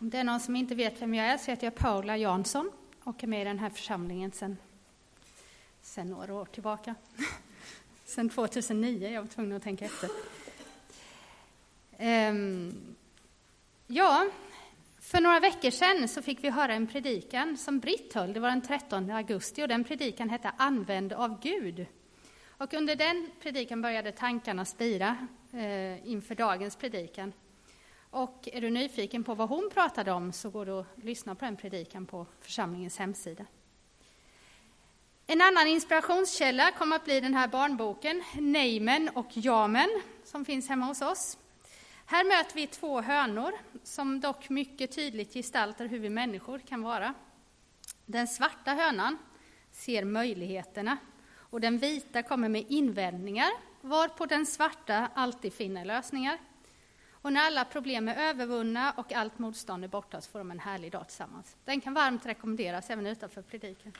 Om det är någon som inte vet vem jag är så heter jag Paula Jansson och är med i den här församlingen sedan sen några år tillbaka. Sedan 2009, jag var tvungen att tänka efter. Um, ja, för några veckor sedan så fick vi höra en predikan som Britt höll. Det var den 13 augusti och den predikan hette Använd av Gud. Och under den predikan började tankarna spira eh, inför dagens predikan. Och är du nyfiken på vad hon pratade om så går du att lyssna på den predikan på församlingens hemsida. En annan inspirationskälla kommer att bli den här barnboken, Nejmen och Jamen, som finns hemma hos oss. Här möter vi två hönor som dock mycket tydligt gestaltar hur vi människor kan vara. Den svarta hönan ser möjligheterna och den vita kommer med invändningar, varpå den svarta alltid finner lösningar. Och när alla problem är övervunna och allt motstånd är borta så får de en härlig dag tillsammans. Den kan varmt rekommenderas även utanför predikan.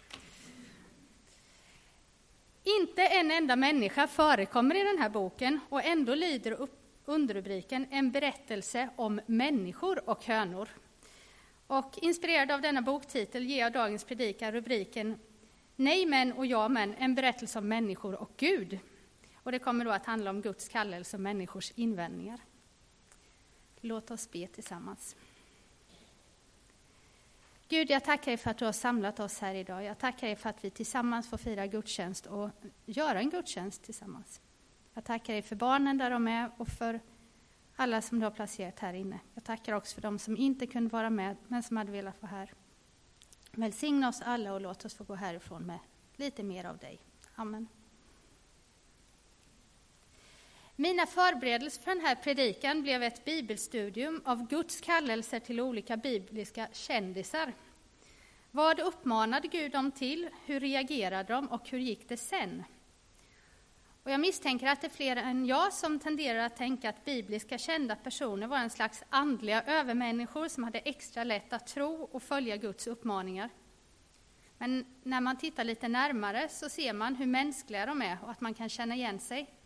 Inte en enda människa förekommer i den här boken och ändå lyder underrubriken En berättelse om människor och hönor. Och inspirerad av denna boktitel ger jag dagens predikan rubriken Nej men och ja men, en berättelse om människor och Gud. Och det kommer då att handla om Guds kallelse och människors invändningar. Låt oss be tillsammans. Gud, jag tackar dig för att du har samlat oss här idag. Jag tackar dig för att vi tillsammans får fira gudstjänst och göra en gudstjänst tillsammans. Jag tackar dig för barnen där de är och för alla som du har placerat här inne. Jag tackar också för de som inte kunde vara med men som hade velat vara här. Välsigna oss alla och låt oss få gå härifrån med lite mer av dig. Amen. Mina förberedelser för den här predikan blev ett bibelstudium av Guds kallelser till olika bibliska kändisar. Vad uppmanade Gud dem till? Hur reagerade de och hur gick det sen? Och jag misstänker att det är fler än jag som tenderar att tänka att bibliska kända personer var en slags andliga övermänniskor som hade extra lätt att tro och följa Guds uppmaningar. Men när man tittar lite närmare så ser man hur mänskliga de är och att man kan känna igen sig.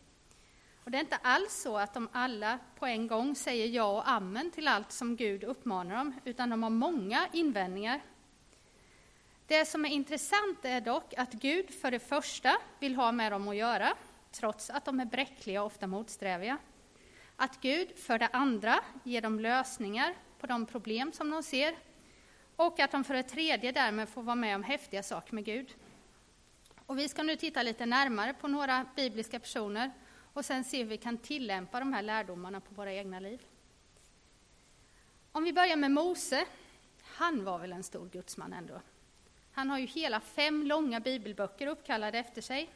Och det är inte alls så att de alla på en gång säger ja och amen till allt som Gud uppmanar dem, utan de har många invändningar. Det som är intressant är dock att Gud för det första vill ha med dem att göra, trots att de är bräckliga och ofta motsträviga. Att Gud för det andra ger dem lösningar på de problem som de ser, och att de för det tredje därmed får vara med om häftiga saker med Gud. Och vi ska nu titta lite närmare på några bibliska personer och sen se hur vi kan tillämpa de här lärdomarna på våra egna liv. Om vi börjar med Mose, han var väl en stor gudsman ändå. Han har ju hela fem långa bibelböcker uppkallade efter sig.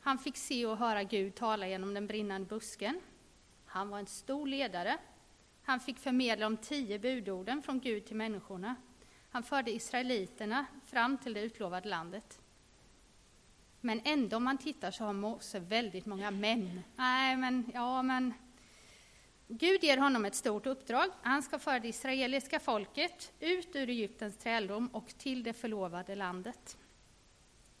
Han fick se och höra Gud tala genom den brinnande busken. Han var en stor ledare. Han fick förmedla de tio budorden från Gud till människorna. Han förde israeliterna fram till det utlovade landet. Men ändå om man tittar så har Mose väldigt många män. Nej, men ja, men Gud ger honom ett stort uppdrag. Han ska föra det israeliska folket ut ur Egyptens träldom och till det förlovade landet.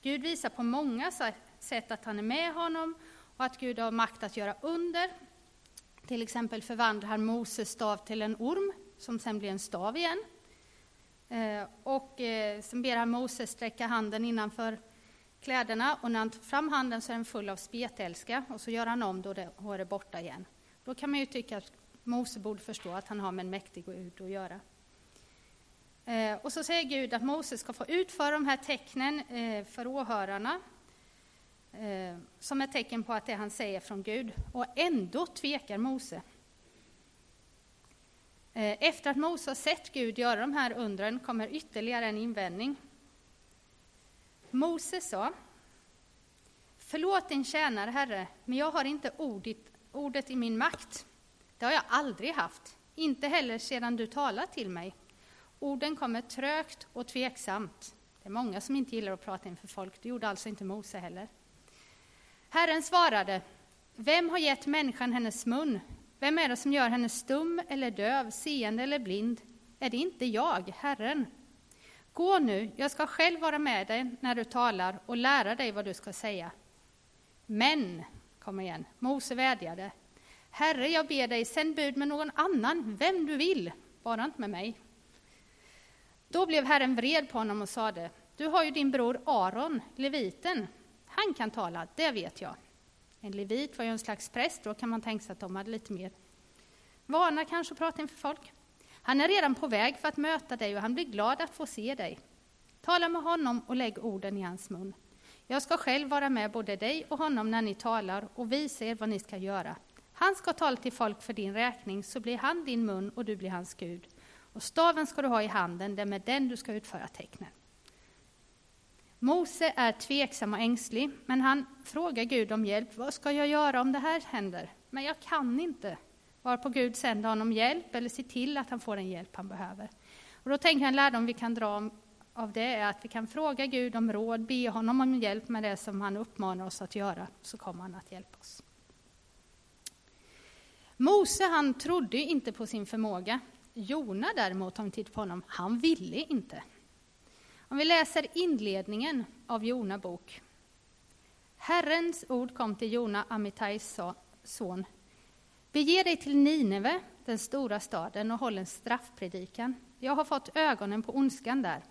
Gud visar på många sätt att han är med honom och att Gud har makt att göra under. Till exempel förvandlar han Moses stav till en orm som sen blir en stav igen. Eh, och eh, sen ber han Moses sträcka handen innanför kläderna och när han tar fram handen så är den full av spetälska och så gör han om då det, och är borta igen. Då kan man ju tycka att Mose borde förstå att han har med en mäktig Gud att göra. Eh, och så säger Gud att Mose ska få utföra de här tecknen eh, för åhörarna eh, som ett tecken på att det han säger från Gud. Och ändå tvekar Mose. Eh, efter att Mose har sett Gud göra de här undren kommer ytterligare en invändning. Mose sa, Förlåt din tjänare, Herre, men jag har inte ordet, ordet i min makt. Det har jag aldrig haft, inte heller sedan du talat till mig. Orden kommer trögt och tveksamt. Det är många som inte gillar att prata inför folk, det gjorde alltså inte Mose heller. Herren svarade, Vem har gett människan hennes mun? Vem är det som gör henne stum eller döv, seende eller blind? Är det inte jag, Herren? Gå nu, jag ska själv vara med dig när du talar och lära dig vad du ska säga. Men, kom igen, Mose vädjade. Herre, jag ber dig, sänd bud med någon annan, vem du vill, bara inte med mig. Då blev Herren vred på honom och sade, du har ju din bror Aron, leviten. Han kan tala, det vet jag. En levit var ju en slags präst, då kan man tänka sig att de hade lite mer vana kanske att prata inför folk. Han är redan på väg för att möta dig och han blir glad att få se dig. Tala med honom och lägg orden i hans mun. Jag ska själv vara med både dig och honom när ni talar och visa er vad ni ska göra. Han ska tala till folk för din räkning, så blir han din mun och du blir hans Gud. Och staven ska du ha i handen, det är med den du ska utföra tecknen. Mose är tveksam och ängslig, men han frågar Gud om hjälp. Vad ska jag göra om det här händer? Men jag kan inte. Varpå Gud sänder honom hjälp, eller ser till att han får den hjälp han behöver. Och då tänker jag en lärdom vi kan dra av det är att vi kan fråga Gud om råd, be honom om hjälp med det som han uppmanar oss att göra, så kommer han att hjälpa oss. Mose han trodde inte på sin förmåga. Jona däremot, om vi tittar på honom, han ville inte. Om vi läser inledningen av Jona bok. Herrens ord kom till Jona, Amitajs son. Bege dig till Nineve, den stora staden, och håll en straffpredikan. Jag har fått ögonen på ondskan där.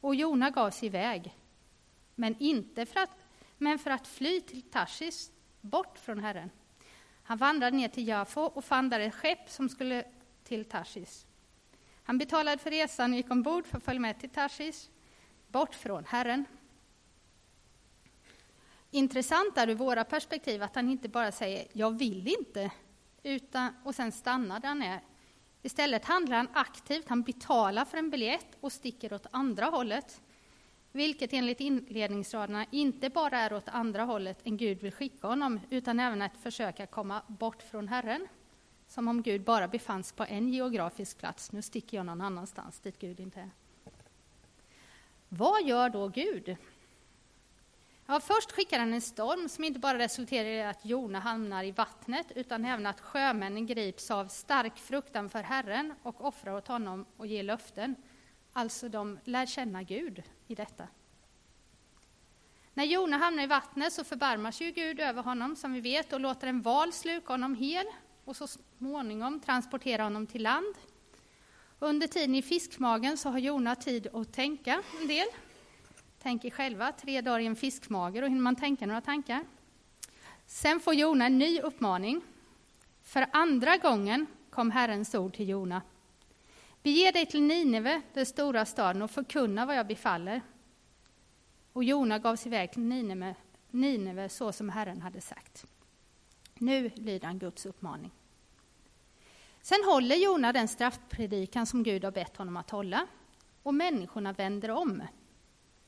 Och Jona gav sig iväg, men inte för att, men för att fly till Tarsis, bort från Herren. Han vandrade ner till Jafo och fann där ett skepp som skulle till Tarsis. Han betalade för resan och gick ombord för att följa med till Tarsis, bort från Herren. Intressant är ur våra perspektiv att han inte bara säger ”jag vill inte” utan, och sen stannar där han är. Istället handlar han aktivt, han betalar för en biljett och sticker åt andra hållet. Vilket enligt inledningsraderna inte bara är åt andra hållet än Gud vill skicka honom, utan även att försöka komma bort från Herren. Som om Gud bara befanns på en geografisk plats. Nu sticker jag någon annanstans dit Gud inte är. Vad gör då Gud? Ja, först skickar han en storm som inte bara resulterar i att Jona hamnar i vattnet, utan även att sjömännen grips av stark fruktan för Herren och offrar åt honom och ger löften. Alltså, de lär känna Gud i detta. När Jona hamnar i vattnet så förbarmar sig Gud över honom, som vi vet, och låter en val sluka honom hel och så småningom transportera honom till land. Under tiden i fiskmagen så har Jona tid att tänka en del. Tänk er själva, tre dagar i en fiskmager, och hinner man tänka några tankar. Sen får Jona en ny uppmaning. För andra gången kom Herrens ord till Jona. Bege dig till Nineve, den stora staden, och förkunna vad jag befaller. Och Jona gav sig iväg till Nineve, Nineve så som Herren hade sagt. Nu lyder han Guds uppmaning. Sen håller Jona den straffpredikan som Gud har bett honom att hålla, och människorna vänder om.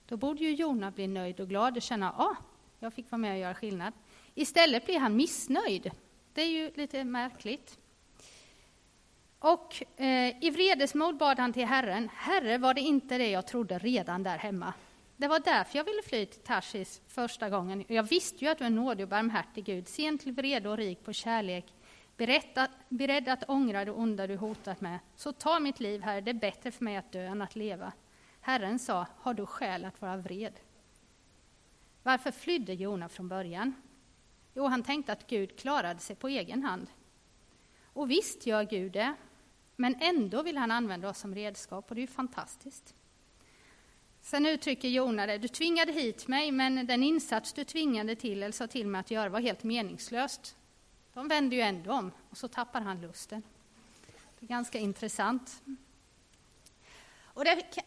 Då borde ju Jona bli nöjd och glad och känna att ah, jag fick vara med och göra skillnad. Istället blir han missnöjd. Det är ju lite märkligt. Och eh, i vredesmod bad han till Herren. Herre, var det inte det jag trodde redan där hemma? Det var därför jag ville fly till Tarsis första gången. Jag visste ju att du är nådig och barmhärtig Gud, sen till vrede och rik på kärlek, beredd, beredd att ångra det onda du hotat med. Så ta mitt liv, Herre, det är bättre för mig att dö än att leva. Herren sa, har du skäl att vara vred? Varför flydde Jona från början? Jo, han tänkte att Gud klarade sig på egen hand. Och visst gör Gud det, men ändå vill han använda oss som redskap och det är ju fantastiskt. Sen uttrycker Jona det, du tvingade hit mig, men den insats du tvingade till eller sa till mig att göra var helt meningslöst. De vänder ju ändå om och så tappar han lusten. Det är ganska intressant. Och det,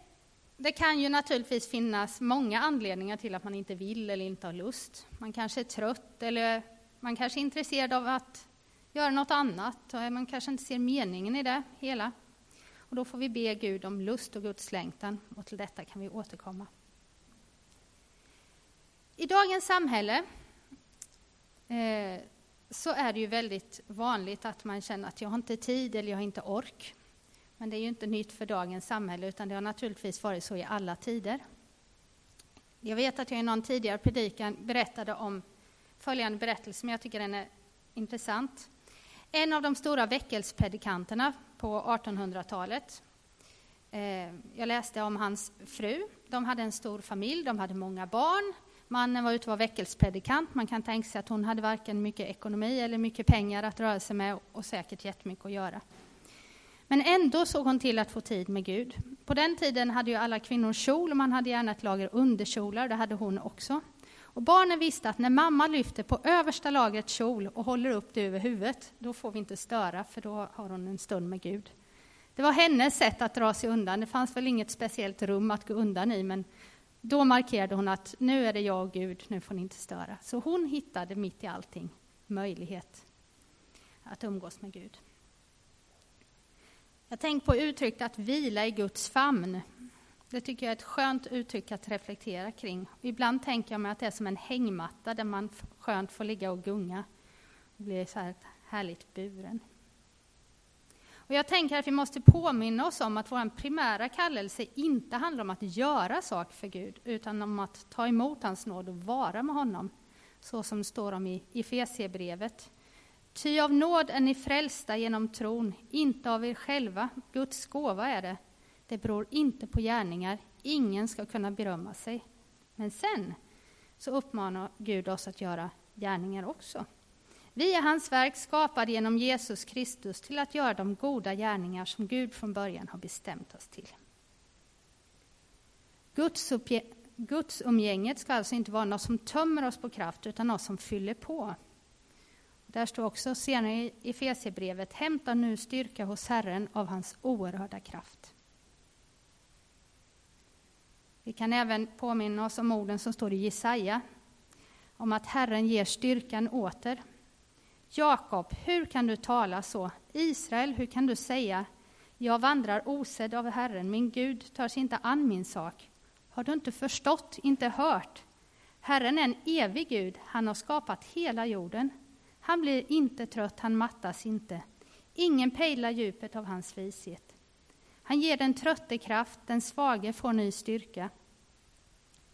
det kan ju naturligtvis finnas många anledningar till att man inte vill eller inte har lust. Man kanske är trött eller man kanske är intresserad av att göra något annat. och Man kanske inte ser meningen i det hela. Och då får vi be Gud om lust och Guds längtan och till detta kan vi återkomma. I dagens samhälle eh, så är det ju väldigt vanligt att man känner att jag har inte tid eller jag har inte ork. Men det är ju inte nytt för dagens samhälle, utan det har naturligtvis varit så i alla tider. Jag vet att jag i någon tidigare predikan berättade om följande berättelse, men jag tycker den är intressant. En av de stora väckelspredikanterna på 1800-talet, eh, jag läste om hans fru. De hade en stor familj, de hade många barn. Mannen var ute och var väckelspredikant. Man kan tänka sig att hon hade varken mycket ekonomi eller mycket pengar att röra sig med och säkert jättemycket att göra. Men ändå såg hon till att få tid med Gud. På den tiden hade ju alla kvinnor kjol och man hade gärna ett lager underkjolar, det hade hon också. Och barnen visste att när mamma lyfter på översta lagret kjol och håller upp det över huvudet, då får vi inte störa, för då har hon en stund med Gud. Det var hennes sätt att dra sig undan. Det fanns väl inget speciellt rum att gå undan i, men då markerade hon att nu är det jag och Gud, nu får ni inte störa. Så hon hittade mitt i allting möjlighet att umgås med Gud. Jag tänker på uttrycket att vila i Guds famn. Det tycker jag är ett skönt uttryck att reflektera kring. Ibland tänker jag mig att det är som en hängmatta där man skönt får ligga och gunga och bli så här härligt buren. Och jag tänker att vi måste påminna oss om att vår primära kallelse inte handlar om att göra saker för Gud, utan om att ta emot hans nåd och vara med honom, så som det står om i Efesierbrevet. Ty av nåd är ni frälsta genom tron, inte av er själva. Guds gåva är det. Det beror inte på gärningar. Ingen ska kunna berömma sig. Men sen så uppmanar Gud oss att göra gärningar också. Vi är hans verk, skapade genom Jesus Kristus till att göra de goda gärningar som Gud från början har bestämt oss till. Guds, Guds umgänget ska alltså inte vara något som tömmer oss på kraft, utan något som fyller på. Där står också senare i Efesierbrevet, hämta nu styrka hos Herren av hans oerhörda kraft. Vi kan även påminna oss om orden som står i Jesaja, om att Herren ger styrkan åter. Jakob, hur kan du tala så? Israel, hur kan du säga, jag vandrar osedd av Herren, min Gud tar sig inte an min sak. Har du inte förstått, inte hört? Herren är en evig Gud, han har skapat hela jorden. Han blir inte trött, han mattas inte. Ingen pejlar djupet av hans vishet. Han ger den trötte kraft, den svage får ny styrka.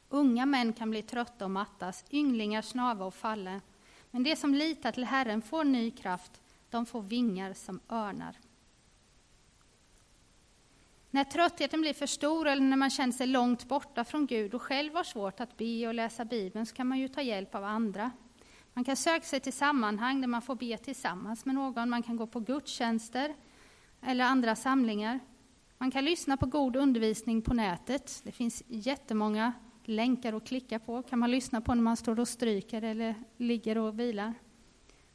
Unga män kan bli trötta och mattas, ynglingar snava och falla. Men de som litar till Herren får ny kraft, de får vingar som örnar. När tröttheten blir för stor eller när man känner sig långt borta från Gud och själv har svårt att be och läsa Bibeln så kan man ju ta hjälp av andra. Man kan söka sig till sammanhang där man får be tillsammans med någon. Man kan gå på gudstjänster eller andra samlingar. Man kan lyssna på god undervisning på nätet. Det finns jättemånga länkar att klicka på. kan man lyssna på när man står och stryker eller ligger och vilar.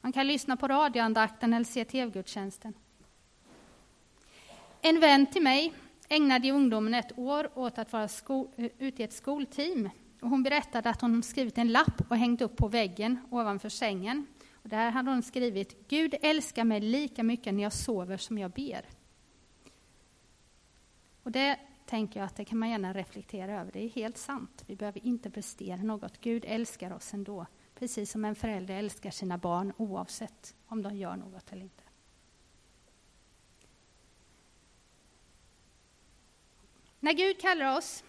Man kan lyssna på radioandakten eller se tv-gudstjänsten. En vän till mig ägnade i ungdomen ett år åt att vara ute i ett skolteam hon berättade att hon skrivit en lapp och hängt upp på väggen ovanför sängen. Och där hade hon skrivit Gud älskar mig lika mycket när jag sover som jag ber. Och det tänker jag att det kan man gärna reflektera över. Det är helt sant. Vi behöver inte prestera något. Gud älskar oss ändå. Precis som en förälder älskar sina barn oavsett om de gör något eller inte. När Gud kallar oss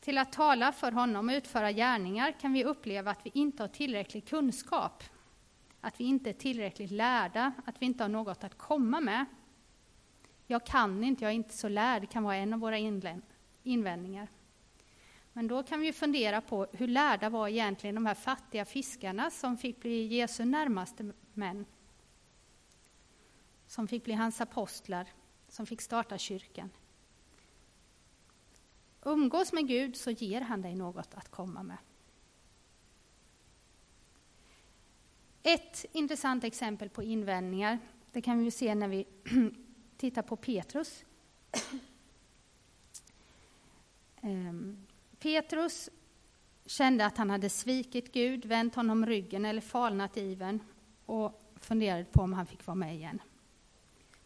till att tala för honom och utföra gärningar kan vi uppleva att vi inte har tillräcklig kunskap, att vi inte är tillräckligt lärda, att vi inte har något att komma med. Jag kan inte, jag är inte så lärd, kan vara en av våra invändningar. Men då kan vi fundera på hur lärda var egentligen de här fattiga fiskarna som fick bli Jesu närmaste män? Som fick bli hans apostlar, som fick starta kyrkan. Umgås med Gud så ger han dig något att komma med. Ett intressant exempel på invändningar, det kan vi se när vi tittar på Petrus. Ehm, Petrus kände att han hade svikit Gud, vänt honom ryggen eller falnat i ivern och funderade på om han fick vara med igen.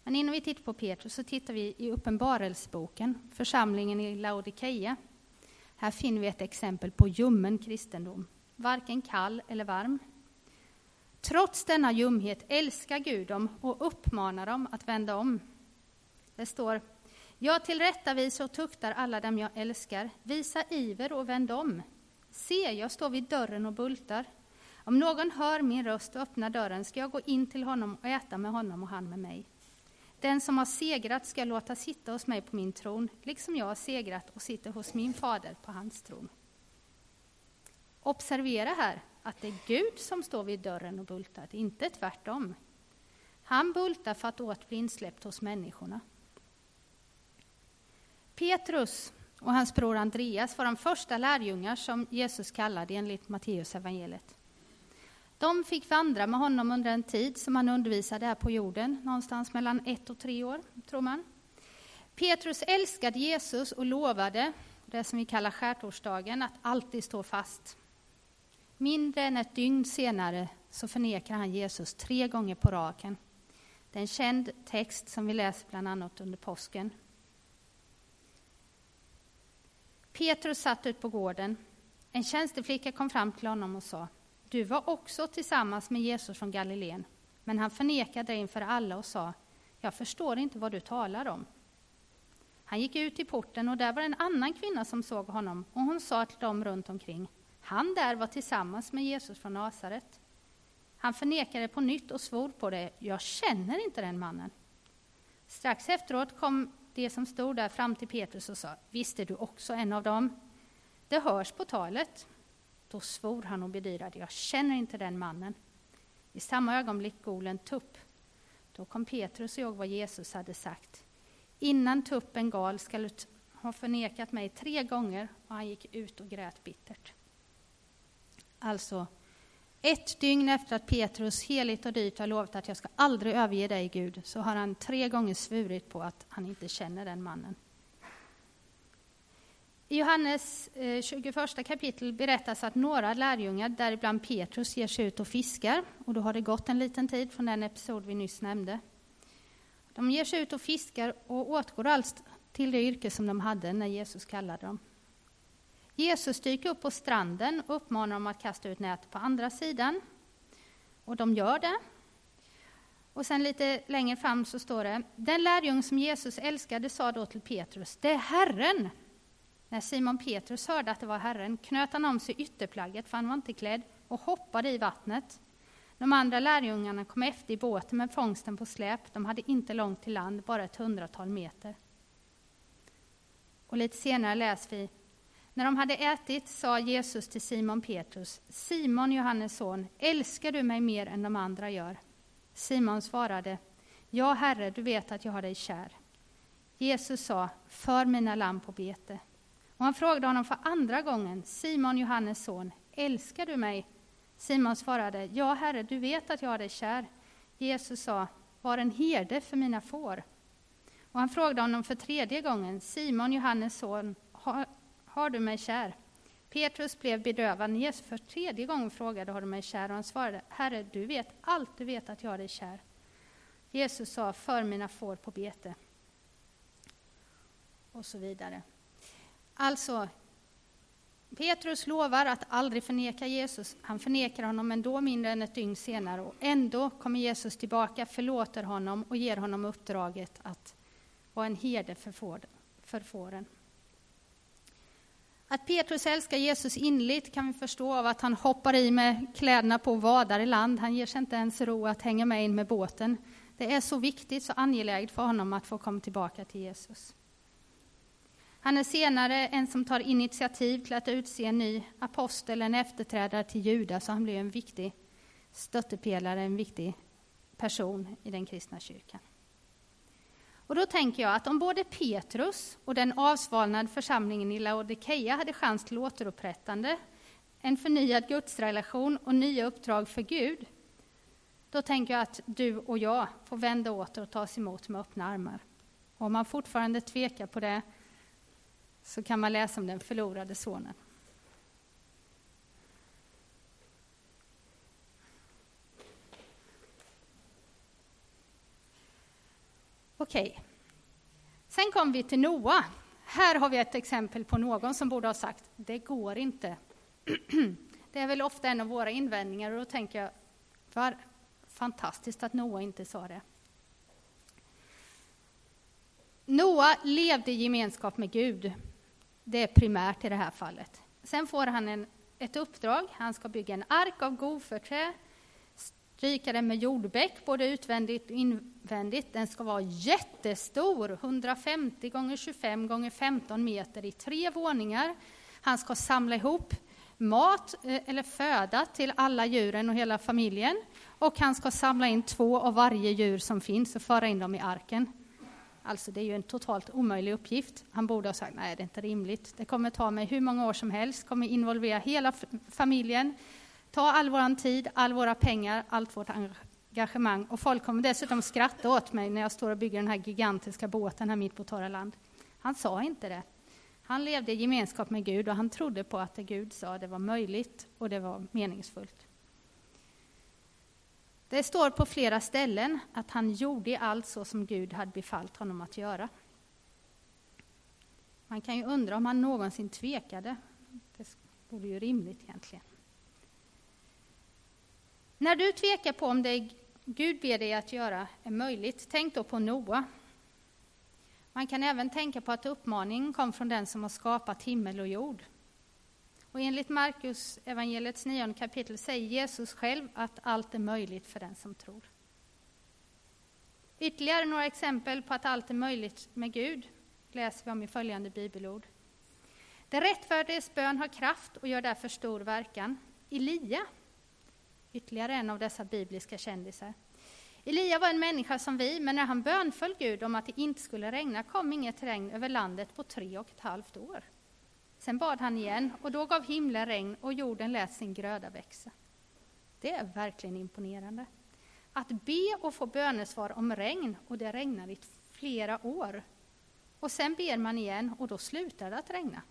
Men innan vi tittar på Petrus så tittar vi i Uppenbarelseboken, församlingen i Laodikeia. Här finner vi ett exempel på ljummen kristendom, varken kall eller varm. Trots denna ljumhet älskar Gud dem och uppmanar dem att vända om. Det står Jag tillrättavisar och tuktar alla dem jag älskar. Visa iver och vänd om. Se, jag står vid dörren och bultar. Om någon hör min röst och öppnar dörren ska jag gå in till honom och äta med honom och han med mig. Den som har segrat ska låta sitta hos mig på min tron, liksom jag har segrat och sitter hos min fader på hans tron. Observera här att det är Gud som står vid dörren och bultar, inte tvärtom. Han bultar för att åt bli insläppt hos människorna. Petrus och hans bror Andreas var de första lärjungar som Jesus kallade enligt Matteus evangeliet. De fick vandra med honom under en tid som han undervisade här på jorden, någonstans mellan ett och tre år, tror man. Petrus älskade Jesus och lovade, det som vi kallar skärtorsdagen, att alltid stå fast. Mindre än ett dygn senare så förnekar han Jesus tre gånger på raken. Det är en känd text som vi läser bland annat under påsken. Petrus satt ut på gården. En tjänsteflicka kom fram till honom och sa du var också tillsammans med Jesus från Galileen. Men han förnekade det inför alla och sa Jag förstår inte vad du talar om. Han gick ut i porten och där var en annan kvinna som såg honom och hon sa till dem runt omkring Han där var tillsammans med Jesus från Nasaret. Han förnekade på nytt och svor på det Jag känner inte den mannen. Strax efteråt kom de som stod där fram till Petrus och sa, visste du också en av dem? Det hörs på talet. Då svor han och bedyrade, jag känner inte den mannen. I samma ögonblick golen tupp. Då kom Petrus och jag vad Jesus hade sagt. Innan tuppen gal skall du ha förnekat mig tre gånger, och han gick ut och grät bittert. Alltså, ett dygn efter att Petrus heligt och dyrt har lovat att jag ska aldrig överge dig, Gud, så har han tre gånger svurit på att han inte känner den mannen. I Johannes eh, 21 kapitel berättas att några lärjungar, däribland Petrus, ger sig ut och fiskar. Och då har det gått en liten tid från den episod vi nyss nämnde. De ger sig ut och fiskar och återgår allt till det yrke som de hade när Jesus kallade dem. Jesus dyker upp på stranden och uppmanar dem att kasta ut nätet på andra sidan. Och de gör det. Och sen lite längre fram så står det, den lärjung som Jesus älskade sa då till Petrus, det är Herren. När Simon Petrus hörde att det var Herren knöt han om sig ytterplagget, för han var inte klädd, och hoppade i vattnet. De andra lärjungarna kom efter i båten med fångsten på släp. De hade inte långt till land, bara ett hundratal meter. Och lite senare läser vi när de hade ätit sa Jesus till Simon Petrus, Simon, Johannes son, älskar du mig mer än de andra gör? Simon svarade, Ja, Herre, du vet att jag har dig kär. Jesus sa, för mina lamm på bete. Och han frågade honom för andra gången, Simon, Johannes son, älskar du mig? Simon svarade, Ja, Herre, du vet att jag har dig kär. Jesus sa, var en herde för mina får. Och han frågade honom för tredje gången, Simon, Johannes son, har du mig kär? Petrus blev bedrövad när Jesus för tredje gången frågade, har du mig kär? Och han svarade, Herre, du vet allt, du vet att jag är dig kär. Jesus sa, för mina får på bete. Och så vidare. Alltså, Petrus lovar att aldrig förneka Jesus. Han förnekar honom ändå mindre än ett dygn senare och ändå kommer Jesus tillbaka, förlåter honom och ger honom uppdraget att vara en herde för fåren. Att Petrus älskar Jesus inligt kan vi förstå av att han hoppar i med kläderna på och vadar i land. Han ger sig inte ens ro att hänga med in med båten. Det är så viktigt, så angeläget för honom att få komma tillbaka till Jesus. Han är senare en som tar initiativ till att utse en ny apostel, en efterträdare till Judas, så han blir en viktig stöttepelare, en viktig person i den kristna kyrkan. Och då tänker jag att om både Petrus och den avsvalnade församlingen i Laodikeia hade chans till återupprättande, en förnyad gudsrelation och nya uppdrag för Gud, då tänker jag att du och jag får vända åter och tas emot med öppna armar. Och om man fortfarande tvekar på det, så kan man läsa om den förlorade sonen. Okej. Sen kom vi till Noa. Här har vi ett exempel på någon som borde ha sagt, det går inte. Det är väl ofta en av våra invändningar och då tänker jag, vad fantastiskt att Noa inte sa det. Noa levde i gemenskap med Gud. Det är primärt i det här fallet. Sen får han en, ett uppdrag. Han ska bygga en ark av goförträ Stryka den med jordbäck, både utvändigt och invändigt. Den ska vara jättestor, 150 gånger 25 gånger 15 meter i tre våningar. Han ska samla ihop mat eh, eller föda till alla djuren och hela familjen. Och han ska samla in två av varje djur som finns och föra in dem i arken. Alltså det är ju en totalt omöjlig uppgift. Han borde ha sagt, nej det är inte rimligt. Det kommer ta mig hur många år som helst, kommer involvera hela familjen, ta all vår tid, all våra pengar, allt vårt engagemang. Och folk kommer dessutom skratta åt mig när jag står och bygger den här gigantiska båten här mitt på torra land. Han sa inte det. Han levde i gemenskap med Gud och han trodde på att det Gud sa det var möjligt och det var meningsfullt. Det står på flera ställen att han gjorde allt så som Gud hade befallt honom att göra. Man kan ju undra om han någonsin tvekade. Det vore ju rimligt egentligen. När du tvekar på om det Gud ber dig att göra är möjligt, tänk då på Noa. Man kan även tänka på att uppmaningen kom från den som har skapat himmel och jord. Och enligt Markus evangeliets nionde kapitel säger Jesus själv att allt är möjligt för den som tror. Ytterligare några exempel på att allt är möjligt med Gud läser vi om i följande bibelord. Den rättfärdiges bön har kraft och gör därför stor verkan. Elia, ytterligare en av dessa bibliska kändisar. Elia var en människa som vi, men när han bönföll Gud om att det inte skulle regna kom inget regn över landet på tre och ett halvt år. Sen bad han igen, och då gav himlen regn och jorden lät sin gröda växa. Det är verkligen imponerande. Att be och få bönesvar om regn, och det regnar i flera år. Och sen ber man igen, och då slutar det att regna.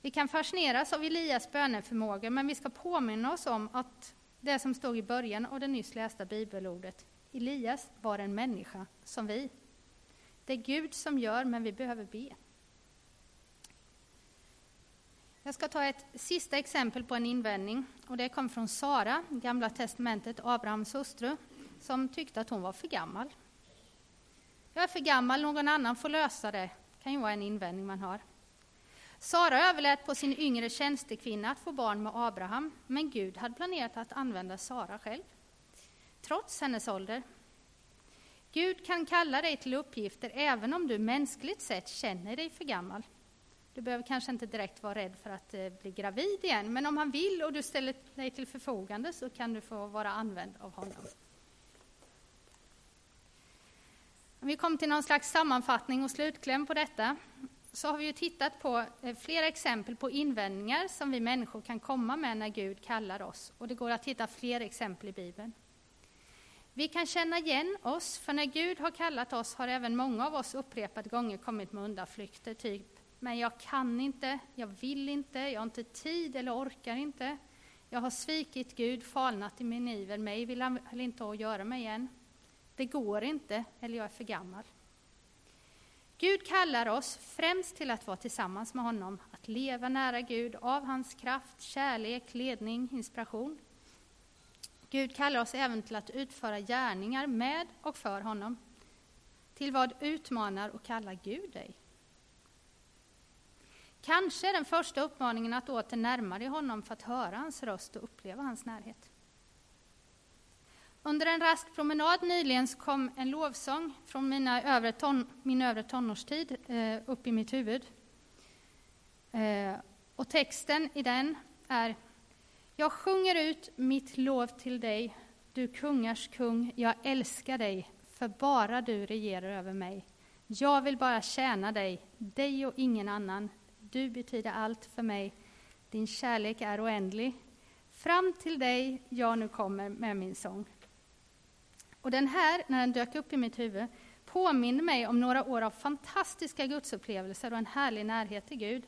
Vi kan fascineras av Elias böneförmåga, men vi ska påminna oss om att det som stod i början av det nyss lästa bibelordet, Elias var en människa som vi. Det är Gud som gör, men vi behöver be. Jag ska ta ett sista exempel på en invändning. och Det kom från Sara, Gamla testamentet, Abrahams hustru, som tyckte att hon var för gammal. Jag är för gammal, någon annan får lösa det. Det kan ju vara en invändning man har. Sara överlät på sin yngre tjänstekvinna att få barn med Abraham, men Gud hade planerat att använda Sara själv, trots hennes ålder. Gud kan kalla dig till uppgifter även om du mänskligt sett känner dig för gammal. Du behöver kanske inte direkt vara rädd för att eh, bli gravid igen, men om han vill och du ställer dig till förfogande så kan du få vara använd av honom. Om vi kommer till någon slags sammanfattning och slutkläm på detta, så har vi ju tittat på eh, flera exempel på invändningar som vi människor kan komma med när Gud kallar oss. Och det går att hitta fler exempel i Bibeln. Vi kan känna igen oss, för när Gud har kallat oss har även många av oss upprepade gånger kommit med undanflykter, typ men jag kan inte, jag vill inte, jag har inte tid eller orkar inte. Jag har svikit Gud, falnat i min iver, mig vill han inte ha att göra med igen. Det går inte, eller jag är för gammal. Gud kallar oss främst till att vara tillsammans med honom, att leva nära Gud av hans kraft, kärlek, ledning, inspiration. Gud kallar oss även till att utföra gärningar med och för honom. Till vad utmanar och kallar Gud dig? Kanske är den första uppmaningen att åter närma dig honom för att höra hans röst och uppleva hans närhet. Under en rask promenad nyligen kom en lovsång från mina övre ton, min övre tonårstid eh, upp i mitt huvud. Eh, och texten i den är Jag sjunger ut mitt lov till dig, du kungars kung, jag älskar dig, för bara du regerar över mig. Jag vill bara tjäna dig, dig och ingen annan. Du betyder allt för mig. Din kärlek är oändlig. Fram till dig jag nu kommer med min sång. Och den här, när den dök upp i mitt huvud, påminner mig om några år av fantastiska gudsupplevelser och en härlig närhet till Gud.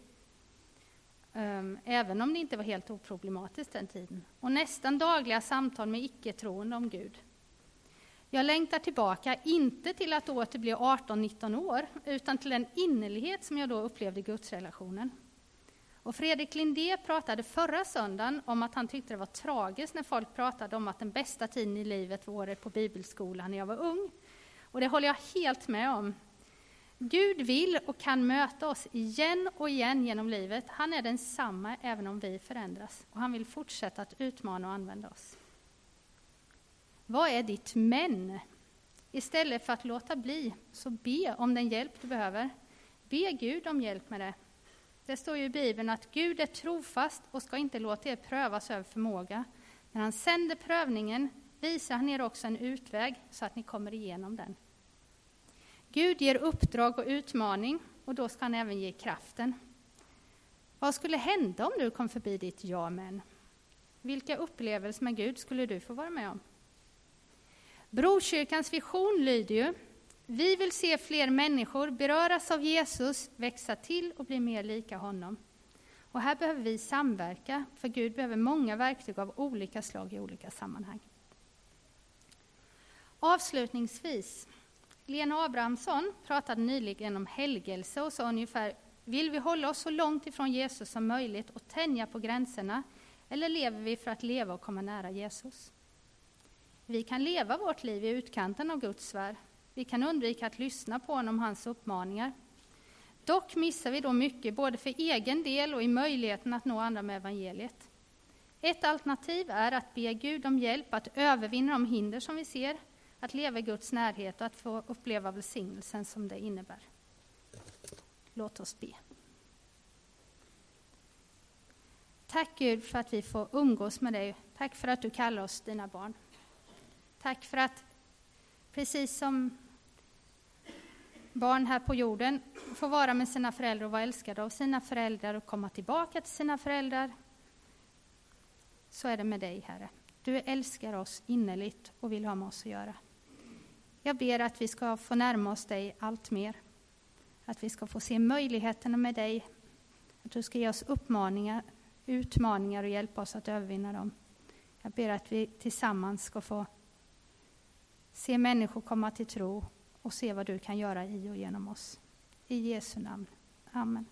Um, även om det inte var helt oproblematiskt den tiden. Och nästan dagliga samtal med icke-troende om Gud. Jag längtar tillbaka, inte till att åter bli 18-19 år, utan till den innerlighet som jag då upplevde i gudsrelationen. Och Fredrik Lindé pratade förra söndagen om att han tyckte det var tragiskt när folk pratade om att den bästa tiden i livet var året på bibelskolan när jag var ung. Och det håller jag helt med om. Gud vill och kan möta oss igen och igen genom livet. Han är densamma även om vi förändras. Och han vill fortsätta att utmana och använda oss. Vad är ditt men? Istället för att låta bli, så be om den hjälp du behöver. Be Gud om hjälp med det. Det står ju i Bibeln att Gud är trofast och ska inte låta er prövas över förmåga. När han sänder prövningen visar han er också en utväg så att ni kommer igenom den. Gud ger uppdrag och utmaning och då ska han även ge kraften. Vad skulle hända om du kom förbi ditt ja men? Vilka upplevelser med Gud skulle du få vara med om? Brokyrkans vision lyder ju vi vill se fler människor beröras av Jesus, växa till och bli mer lika honom. Och här behöver vi samverka, för Gud behöver många verktyg av olika slag i olika sammanhang. Avslutningsvis, Lena Abrahamsson pratade nyligen om helgelse och sa ungefär Vill vi hålla oss så långt ifrån Jesus som möjligt och tänja på gränserna, eller lever vi för att leva och komma nära Jesus? Vi kan leva vårt liv i utkanten av Guds sfär. Vi kan undvika att lyssna på honom och hans uppmaningar. Dock missar vi då mycket, både för egen del och i möjligheten att nå andra med evangeliet. Ett alternativ är att be Gud om hjälp att övervinna de hinder som vi ser, att leva i Guds närhet och att få uppleva välsignelsen som det innebär. Låt oss be. Tack Gud för att vi får umgås med dig. Tack för att du kallar oss dina barn. Tack för att, precis som barn här på jorden får vara med sina föräldrar och vara älskade av sina föräldrar och komma tillbaka till sina föräldrar, så är det med dig, Herre. Du älskar oss innerligt och vill ha med oss att göra. Jag ber att vi ska få närma oss dig allt mer. Att vi ska få se möjligheterna med dig. Att du ska ge oss uppmaningar, utmaningar och hjälpa oss att övervinna dem. Jag ber att vi tillsammans ska få se människor komma till tro och se vad du kan göra i och genom oss. I Jesu namn. Amen.